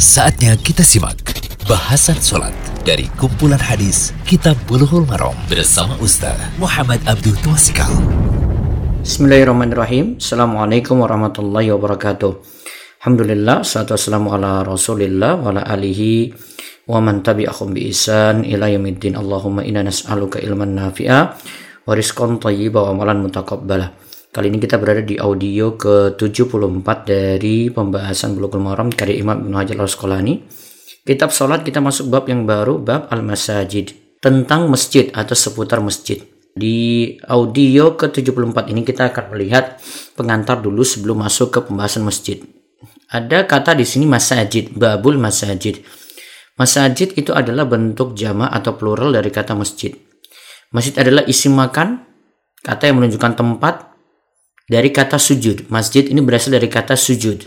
Saatnya kita simak bahasan sholat dari kumpulan hadis Kitab Bulughul Maram bersama Ustaz Muhammad Abdul Twasikal. Bismillahirrahmanirrahim. Assalamualaikum warahmatullahi wabarakatuh. Alhamdulillah, salatu wassalamu ala rasulillah wa ala alihi wa man tabi'ahum bi isan ila yaumiddin. Allahumma inna nas'aluka ilman nafi'a wa rizqan thayyiba wa amalan mutaqabbala. Kali ini kita berada di audio ke-74 dari pembahasan Bulughul Maram karya Imam Ibnu Hajar Al-Asqalani. Kitab salat kita masuk bab yang baru, bab Al-Masajid, tentang masjid atau seputar masjid. Di audio ke-74 ini kita akan melihat pengantar dulu sebelum masuk ke pembahasan masjid. Ada kata di sini masajid, babul masajid. Masajid itu adalah bentuk jama atau plural dari kata masjid. Masjid adalah isim makan, kata yang menunjukkan tempat, dari kata sujud. Masjid ini berasal dari kata sujud.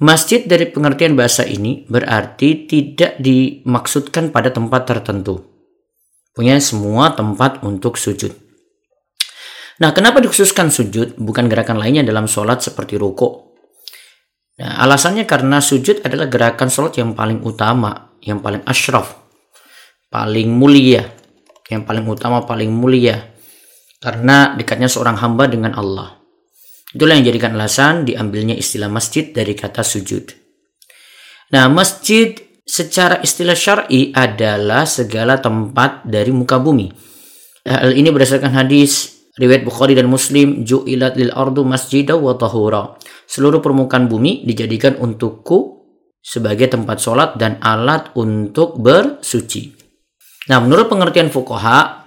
Masjid dari pengertian bahasa ini berarti tidak dimaksudkan pada tempat tertentu. Punya semua tempat untuk sujud. Nah, kenapa dikhususkan sujud bukan gerakan lainnya dalam sholat seperti ruko? Nah, alasannya karena sujud adalah gerakan sholat yang paling utama, yang paling ashraf, paling mulia, yang paling utama, paling mulia karena dekatnya seorang hamba dengan Allah. Itulah yang jadikan alasan diambilnya istilah masjid dari kata sujud. Nah, masjid secara istilah syar'i adalah segala tempat dari muka bumi. Hal ini berdasarkan hadis riwayat Bukhari dan Muslim, ju'ilat lil ardu masjidah wa tahura. Seluruh permukaan bumi dijadikan untukku sebagai tempat sholat dan alat untuk bersuci. Nah, menurut pengertian fukoha,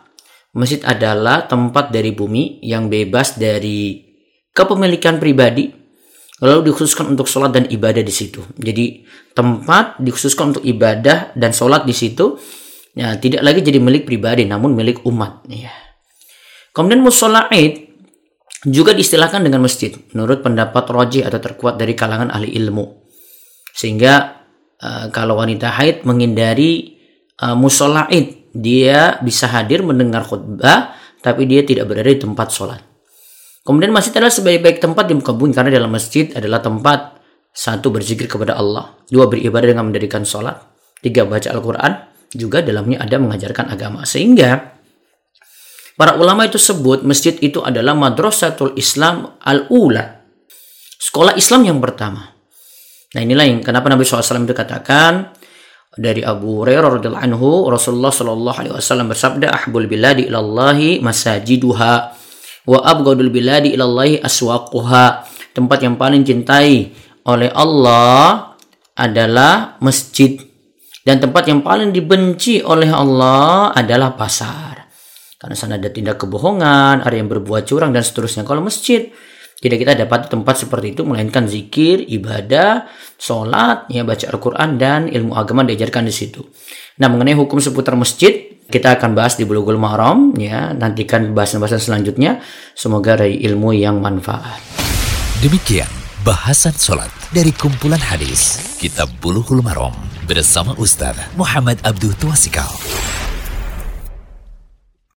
Masjid adalah tempat dari bumi yang bebas dari kepemilikan pribadi, lalu dikhususkan untuk sholat dan ibadah di situ. Jadi tempat dikhususkan untuk ibadah dan sholat di situ, ya tidak lagi jadi milik pribadi, namun milik umat. Ya. Kemudian musola id juga diistilahkan dengan masjid, menurut pendapat roji atau terkuat dari kalangan ahli ilmu. Sehingga uh, kalau wanita haid menghindari uh, musola id dia bisa hadir mendengar khutbah, tapi dia tidak berada di tempat sholat. Kemudian masjid adalah sebaik-baik tempat di muka bumi karena dalam masjid adalah tempat satu berzikir kepada Allah, dua beribadah dengan mendirikan sholat, tiga baca Al-Quran, juga dalamnya ada mengajarkan agama. Sehingga para ulama itu sebut masjid itu adalah madrasatul Islam al-ula. Sekolah Islam yang pertama. Nah inilah yang kenapa Nabi SAW itu katakan dari Abu Hurairah anhu Rasulullah sallallahu alaihi wasallam bersabda ahbul biladi ilallahi masajiduha wa abghadul biladi ilallahi aswaquha. Tempat yang paling cintai oleh Allah adalah masjid. Dan tempat yang paling dibenci oleh Allah adalah pasar. Karena sana ada tindak kebohongan ada yang berbuat curang dan seterusnya. Kalau masjid tidak kita dapat tempat seperti itu melainkan zikir, ibadah, sholat, ya baca Al-Quran dan ilmu agama diajarkan di situ. Nah mengenai hukum seputar masjid kita akan bahas di Bulughul Maram ya nantikan bahasan-bahasan selanjutnya. Semoga dari ilmu yang manfaat. Demikian bahasan sholat dari kumpulan hadis Kitab Bulughul Maram bersama Ustaz Muhammad Abdul Twasikal.